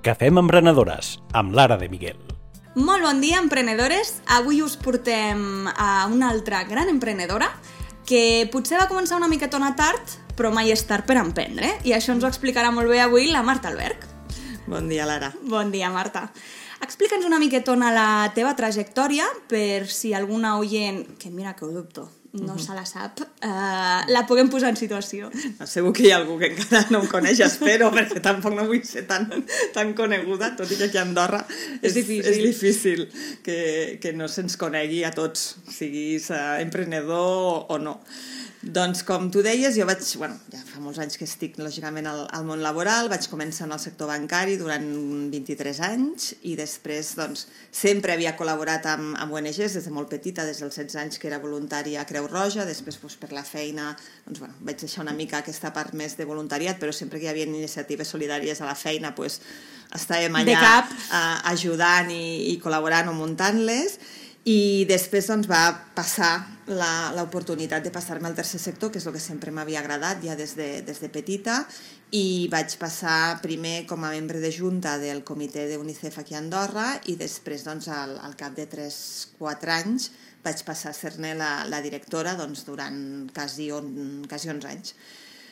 Cafè amb emprenedores, amb Lara de Miguel. Molt bon dia, emprenedores. Avui us portem a una altra gran emprenedora que potser va començar una miquetona tard, però mai és tard per emprendre. I això ens ho explicarà molt bé avui la Marta Alberg. Bon dia, Lara. Bon dia, Marta. Explica'ns una miquetona la teva trajectòria per si alguna oient, que mira que ho dubto, no se la sap, uh, la puguem posar en situació. Segur que hi ha algú que encara no em coneix, espero, perquè tampoc no vull ser tan, tan coneguda, tot i que aquí a Andorra és, És difícil. és difícil que, que no se'ns conegui a tots, siguis uh, emprenedor o no. Doncs, com tu deies, jo vaig... Bueno, ja fa molts anys que estic, lògicament, al, al món laboral. Vaig començar en el sector bancari durant 23 anys i després, doncs, sempre havia col·laborat amb, amb ONGs des de molt petita, des dels 16 anys que era voluntària a Creu Roja. Després, doncs, per la feina, doncs, bueno, vaig deixar una mica aquesta part més de voluntariat, però sempre que hi havia iniciatives solidàries a la feina, doncs, estàvem allà cap. eh, ajudant i, i col·laborant o muntant-les i després doncs, va passar l'oportunitat de passar-me al tercer sector, que és el que sempre m'havia agradat ja des de, des de petita, i vaig passar primer com a membre de junta del comitè d'UNICEF aquí a Andorra i després, doncs, al, al cap de 3-4 anys, vaig passar a ser-ne la, la directora doncs, durant quasi, on, quasi 11 anys.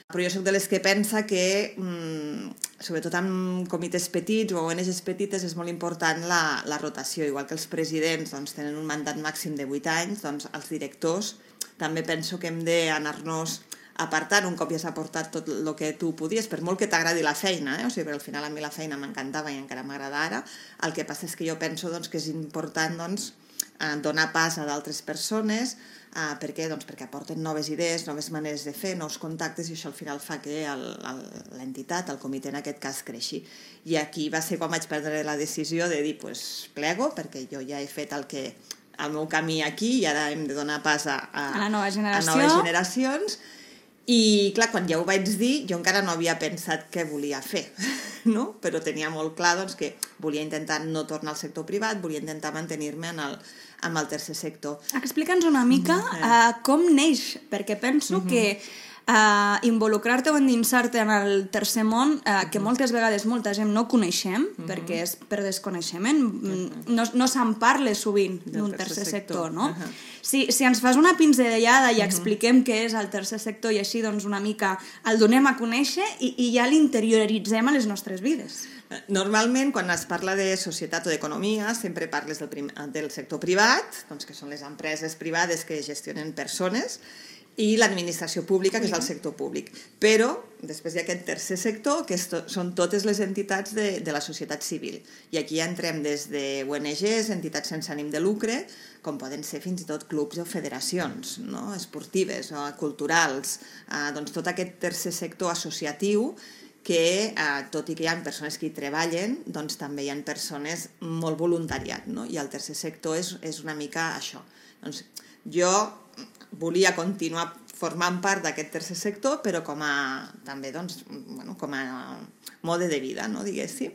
Però jo sóc de les que pensa que, mm, sobretot en comitès petits o ONGs petites, és molt important la, la rotació. Igual que els presidents doncs, tenen un mandat màxim de 8 anys, doncs els directors també penso que hem d'anar-nos apartant un cop ja s'ha portat tot el que tu podies, per molt que t'agradi la feina, eh? o sigui, perquè al final a mi la feina m'encantava i encara m'agrada ara, el que passa és que jo penso doncs, que és important doncs, eh, donar pas a d'altres persones, eh, per què? Doncs perquè aporten noves idees, noves maneres de fer, nous contactes, i això al final fa que el- el- l'entitat, el comitè en aquest cas, creixi. I aquí va ser quan vaig prendre la decisió de dir, pues, plego, perquè jo ja he fet el que el meu camí aquí i ara hem de donar pas a, a, A la nova generació. a noves generacions i clar, quan ja ho vaig dir jo encara no havia pensat què volia fer no? però tenia molt clar doncs, que volia intentar no tornar al sector privat volia intentar mantenir-me en el, amb el tercer sector. Explica'ns una mica uh, com neix, perquè penso que uh, involucrar-te o endinsar-te en el tercer món, uh, que moltes vegades molta gent no coneixem, perquè és per desconeixement, mm, no, no se'n parla sovint d'un tercer tercer sector, sector. no? Ahà. Si, si ens fas una pinzellada i expliquem què és el tercer sector i així doncs una mica el donem a conèixer i, i ja l'interioritzem a les nostres vides. Normalment, quan es parla de societat o d'economia, sempre parles del, prim, del sector privat, doncs, que són les empreses privades que gestionen persones, i l'administració pública, que és el sector públic. Però després hi ha aquest tercer sector, que to són totes les entitats de, de la societat civil. I aquí ja entrem des de ONGs, entitats sense ànim de lucre, com poden ser fins i tot clubs o federacions no? esportives o culturals, eh, doncs tot aquest tercer sector associatiu que, eh, tot i que hi ha persones que hi treballen, doncs també hi ha persones molt voluntariat, no? i el tercer sector és, és una mica això. Doncs jo volia continuar formant part d'aquest tercer sector, però com a, també doncs, bueno, com a mode de vida, no? diguéssim.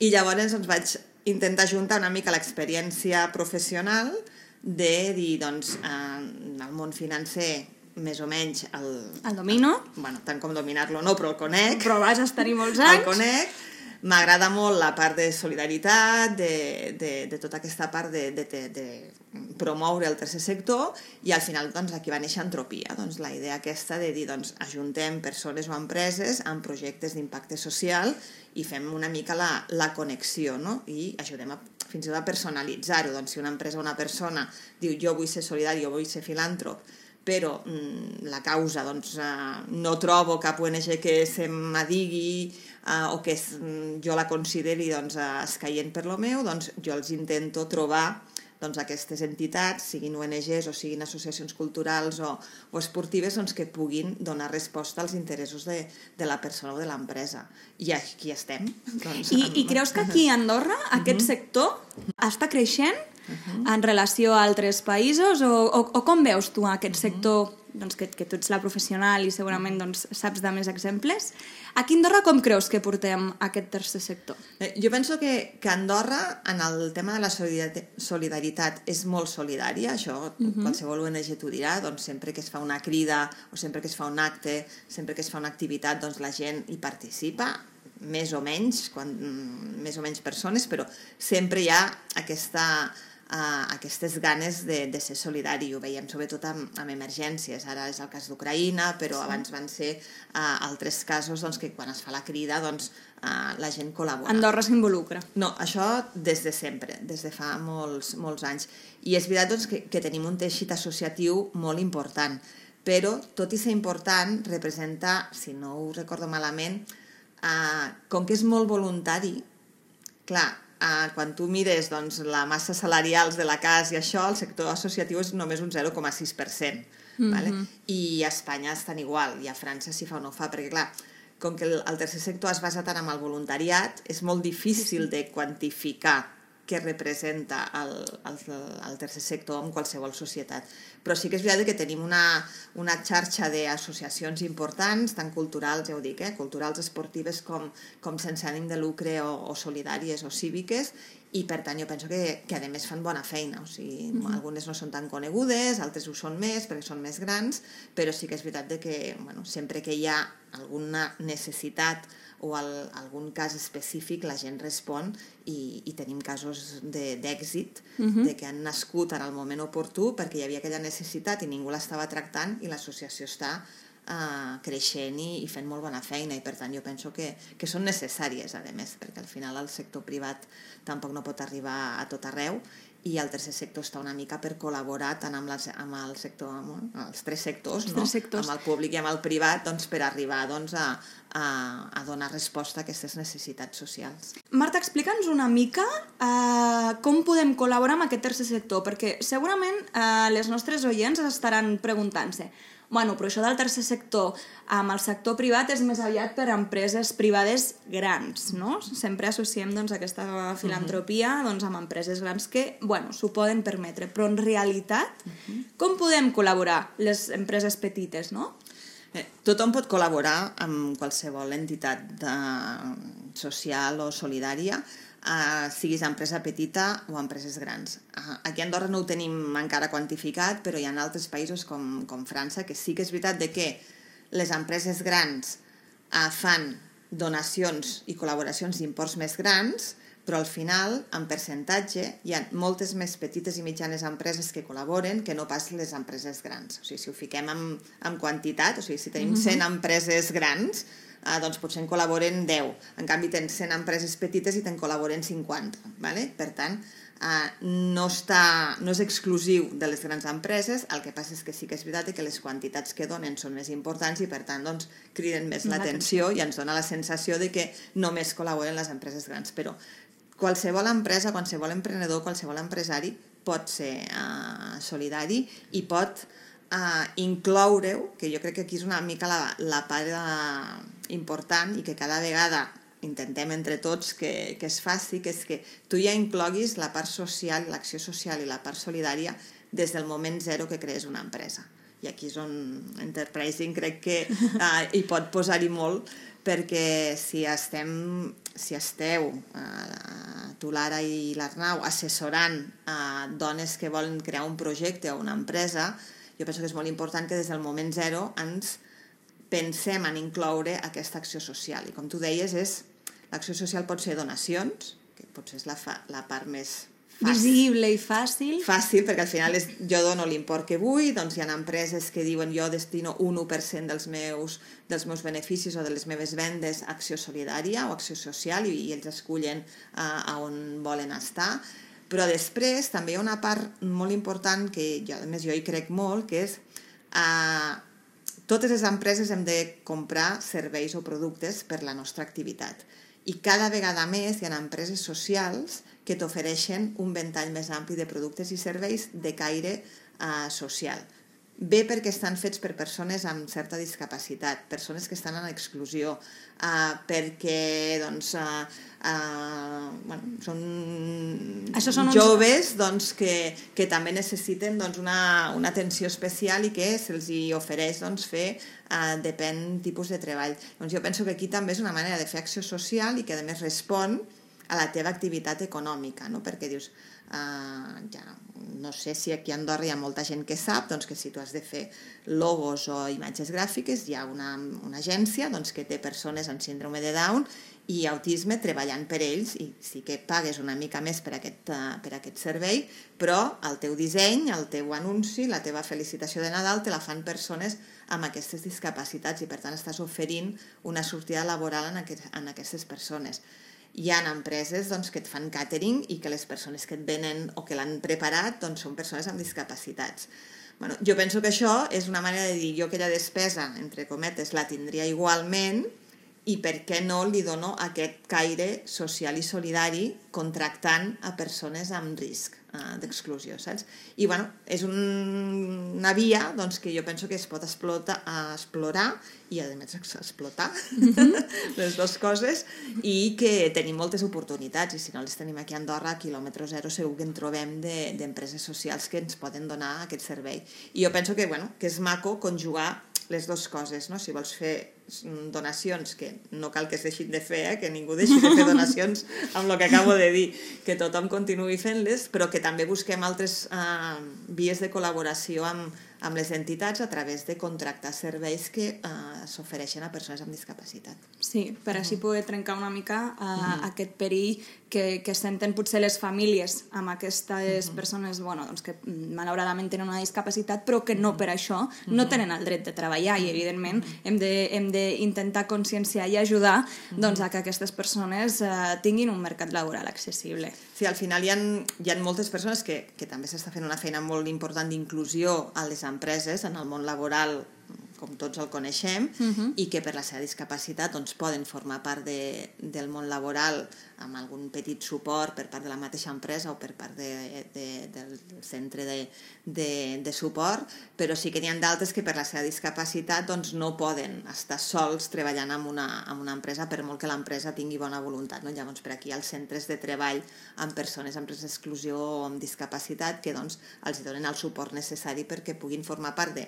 I llavors doncs, vaig intentar juntar una mica l'experiència professional de dir, doncs, eh, el món financer més o menys el, El domino, bueno, tant com dominar-lo no, però el conec. però vas estar-hi molts El anys. conec. M'agrada molt la part de solidaritat, de, de, de tota aquesta part de, de, de, de promoure el tercer sector i al final doncs, aquí va néixer Entropia, doncs, la idea aquesta de dir doncs, ajuntem persones o empreses amb projectes d'impacte social i fem una mica la, la connexió no? i ajudem a, fins i tot a personalitzar-ho. Doncs, si una empresa o una persona diu jo vull ser solidari, jo vull ser filàntrop, però mm, la causa doncs, eh, no trobo cap ONG que se m'adigui eh, o que es, mm, jo la consideri doncs, eh, escaient per lo meu, doncs jo els intento trobar doncs, aquestes entitats, siguin ONGs o siguin associacions culturals o, o esportives, doncs, que puguin donar resposta als interessos de, de la persona o de l'empresa. I aquí estem. Doncs, I, I creus que aquí a Andorra aquest sector està creixent en relació a altres països o, o, o com veus tu aquest sector doncs, que, que tu ets la professional i segurament doncs, saps de més exemples. Aquí a Andorra com creus que portem aquest tercer sector? Eh, jo penso que, que Andorra, en el tema de la solidaritat, és molt solidària, això uh -huh. qualsevol ONG t'ho dirà, doncs sempre que es fa una crida o sempre que es fa un acte, sempre que es fa una activitat, doncs la gent hi participa, més o menys, quan, mm, més o menys persones, però sempre hi ha aquesta uh, aquestes ganes de, de ser solidari. Ho veiem sobretot amb, amb emergències. Ara és el cas d'Ucraïna, però sí. abans van ser uh, altres casos doncs, que quan es fa la crida doncs, uh, la gent col·labora. Andorra s'involucra. No, això des de sempre, des de fa molts, molts anys. I és veritat doncs, que, que tenim un teixit associatiu molt important, però, tot i ser important, representa, si no ho recordo malament, uh, com que és molt voluntari, clar, Uh, quan tu mires doncs, la massa salarials de la casa i això, el sector associatiu és només un 0,6%. Mm -hmm. vale? I a Espanya estan igual, i a França s'hi fa o no fa, perquè clar, com que el, el tercer sector es basa tant en el voluntariat, és molt difícil de quantificar que representa el, el, el tercer sector en qualsevol societat. Però sí que és veritat que tenim una, una xarxa d'associacions importants, tant culturals, ja ho dic, eh, culturals, esportives, com, com sense ànim de lucre o, o solidàries o cíviques, i per tant jo penso que, que a més fan bona feina, o sigui, mm -hmm. algunes no són tan conegudes, altres ho són més perquè són més grans, però sí que és veritat de que bueno, sempre que hi ha alguna necessitat o al, algun cas específic la gent respon i, i tenim casos d'èxit de, uh -huh. de que han nascut en el moment oportú perquè hi havia aquella necessitat i ningú l'estava tractant i l'associació està uh, creixent i, i fent molt bona feina i per tant jo penso que, que són necessàries a més perquè al final el sector privat tampoc no pot arribar a tot arreu i el tercer sector està una mica per col·laborar tant amb, les, amb el sector, amb els tres sectors, els no? tres sectors. amb el públic i amb el privat, doncs, per arribar doncs, a, a, a donar resposta a aquestes necessitats socials. Marta, explica'ns una mica uh, com podem col·laborar amb aquest tercer sector, perquè segurament uh, les nostres oients estaran preguntant-se bueno, però això del tercer sector amb el sector privat és més aviat per a empreses privades grans, no? Sempre associem doncs, aquesta filantropia uh -huh. doncs, amb empreses grans que, bueno, s'ho poden permetre, però en realitat, uh -huh. com podem col·laborar les empreses petites, no? Eh, tothom pot col·laborar amb qualsevol entitat de, social o solidària, uh, siguis empresa petita o empreses grans. Uh, aquí a Andorra no ho tenim encara quantificat, però hi ha altres països com, com França que sí que és veritat de que les empreses grans uh, fan donacions i col·laboracions d'imports més grans, però al final, en percentatge, hi ha moltes més petites i mitjanes empreses que col·laboren que no pas les empreses grans. O sigui, si ho fiquem en, en quantitat, o sigui, si tenim 100 empreses grans, eh, doncs potser en col·laboren 10. En canvi, tens 100 empreses petites i te'n col·laboren 50. ¿vale? Per tant, eh, no, està, no és exclusiu de les grans empreses, el que passa és que sí que és veritat que les quantitats que donen són més importants i per tant doncs, criden més l'atenció i ens dona la sensació de que només col·laboren les empreses grans. Però qualsevol empresa, qualsevol emprenedor, qualsevol empresari pot ser uh, solidari i pot uh, incloure-ho, que jo crec que aquí és una mica la, la part uh, important i que cada vegada intentem entre tots que, que es faci, que és que tu ja incloguis la part social, l'acció social i la part solidària des del moment zero que crees una empresa. I aquí és on Enterprising crec que uh, hi pot posar-hi molt, perquè si estem si esteu, uh, tu Lara i l'Arnau, assessorant uh, dones que volen crear un projecte o una empresa, jo penso que és molt important que des del moment zero ens pensem en incloure aquesta acció social. I com tu deies, és l'acció social pot ser donacions, que potser és la, fa, la part més fàcil. visible i fàcil. Fàcil, perquè al final és, jo dono l'import que vull, doncs hi ha empreses que diuen jo destino un 1% dels meus, dels meus beneficis o de les meves vendes a acció solidària o acció social i, i ells escullen uh, a on volen estar però després també hi ha una part molt important que jo, a més jo hi crec molt, que és uh, totes les empreses hem de comprar serveis o productes per la nostra activitat. I cada vegada més hi ha empreses socials que t'ofereixen un ventall més ampli de productes i serveis de caire uh, social. bé perquè estan fets per persones amb certa discapacitat, persones que estan en exclusió, uh, perquè doncs, uh, uh, bueno, són, Això són uns- joves doncs, que, que també necessiten doncs, una, una atenció especial i que se'ls ofereix doncs, fer uh, depèn tipus de treball. Doncs jo penso que aquí també és una manera de fer acció social i que a més respon a la teva activitat econòmica, no? perquè dius, uh, ja, no sé si aquí a Andorra hi ha molta gent que sap doncs, que si tu has de fer logos o imatges gràfiques hi ha una, una agència doncs, que té persones amb síndrome de Down i autisme treballant per ells i sí que pagues una mica més per aquest, uh, per aquest servei, però el teu disseny, el teu anunci, la teva felicitació de Nadal te la fan persones amb aquestes discapacitats i per tant estàs oferint una sortida laboral en, aquest, en aquestes persones hi ha empreses doncs, que et fan catering i que les persones que et venen o que l'han preparat doncs, són persones amb discapacitats. Bueno, jo penso que això és una manera de dir jo aquella despesa, entre cometes, la tindria igualment i per què no li dono aquest caire social i solidari contractant a persones amb risc uh, d'exclusió, saps? I bueno, és un, una via doncs, que jo penso que es pot explotar, uh, explorar i a més ex- explotar les dues coses i que tenim moltes oportunitats i si no les tenim aquí a Andorra, a quilòmetre zero segur que en trobem de- d'empreses socials que ens poden donar aquest servei. I jo penso que, bueno, que és maco conjugar les dues coses, no? Si vols fer mm, donacions, que no cal que es deixin de fer, eh? que ningú deixi de fer donacions amb el que acabo de dir, que tothom continuï fent-les, però que també busquem altres eh, vies de col·laboració amb, amb les entitats a través de contractar serveis que eh, s'ofereixen a persones amb discapacitat. Sí, per així poder trencar una mica uh, aquest perill que, que senten potser les famílies amb aquestes persones bueno, doncs que mm, malauradament tenen una discapacitat però que no per això no tenen el dret de treballar i evidentment hem de, hem d'intentar conscienciar i ajudar doncs, a que aquestes persones uh, tinguin un mercat laboral accessible. Sí, al final hi ha, hi ha moltes persones que, que també s'està fent una feina molt important d'inclusió a les empreses, en el món laboral com tots el coneixem, uh -huh. i que per la seva discapacitat doncs, poden formar part de, del món laboral amb algun petit suport per part de la mateixa empresa o per part de, de, del centre de, de, de suport, però sí que n'hi ha d'altres que per la seva discapacitat doncs, no poden estar sols treballant en una, en una empresa per molt que l'empresa tingui bona voluntat. No? Llavors, per aquí, els centres de treball amb persones amb risc d'exclusió o amb discapacitat que doncs, els donen el suport necessari perquè puguin formar part de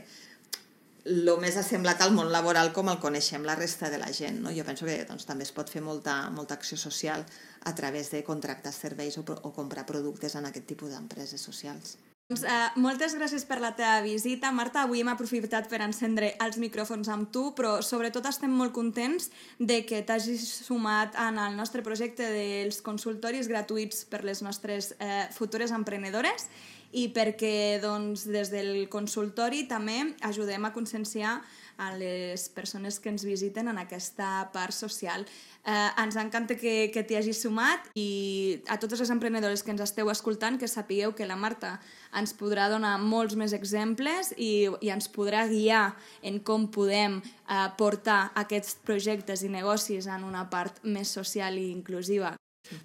el més assemblat al món laboral com el coneixem la resta de la gent. No? Jo penso que doncs, també es pot fer molta, molta acció social a través de contractar serveis o, o comprar productes en aquest tipus d'empreses socials. Doncs, uh, moltes gràcies per la teva visita, Marta. Avui hem aprofitat per encendre els micròfons amb tu, però sobretot estem molt contents de que t'hagis sumat en el nostre projecte dels consultoris gratuïts per les nostres eh, futures emprenedores i perquè doncs, des del consultori també ajudem a conscienciar a les persones que ens visiten en aquesta part social. Eh, ens encanta que, que t'hi hagis sumat i a totes les emprenedores que ens esteu escoltant que sapigueu que la Marta ens podrà donar molts més exemples i, i ens podrà guiar en com podem eh, portar aquests projectes i negocis en una part més social i inclusiva.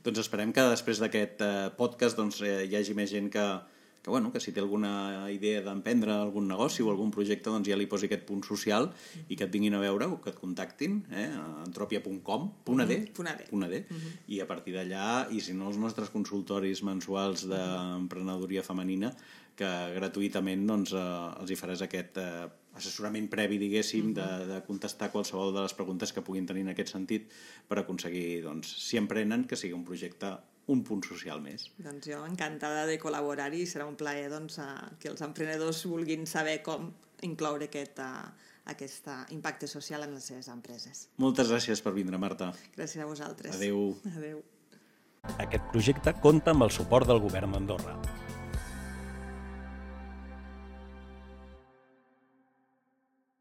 Doncs esperem que després d'aquest eh, podcast doncs, eh, hi hagi més gent que, que, bueno, que si té alguna idea d'emprendre algun negoci o algun projecte doncs ja li posi aquest punt social i que et vinguin a veure o que et contactin eh, a entropia.com, punt .ad, Punt AD. punt AD, i a partir d'allà, i si no els nostres consultoris mensuals d'emprenedoria femenina, que gratuïtament doncs, eh, els hi faràs aquest eh, assessorament previ, diguéssim, de, de contestar qualsevol de les preguntes que puguin tenir en aquest sentit per aconseguir, doncs, si emprenen, que sigui un projecte un punt social més. Doncs jo encantada de col·laborar-hi i serà un plaer doncs, a, que els emprenedors vulguin saber com incloure aquest, a, aquest a, impacte social en les seves empreses. Moltes gràcies per vindre, Marta. Gràcies a vosaltres. Adeu. Adeu. Aquest projecte compta amb el suport del Govern d'Andorra.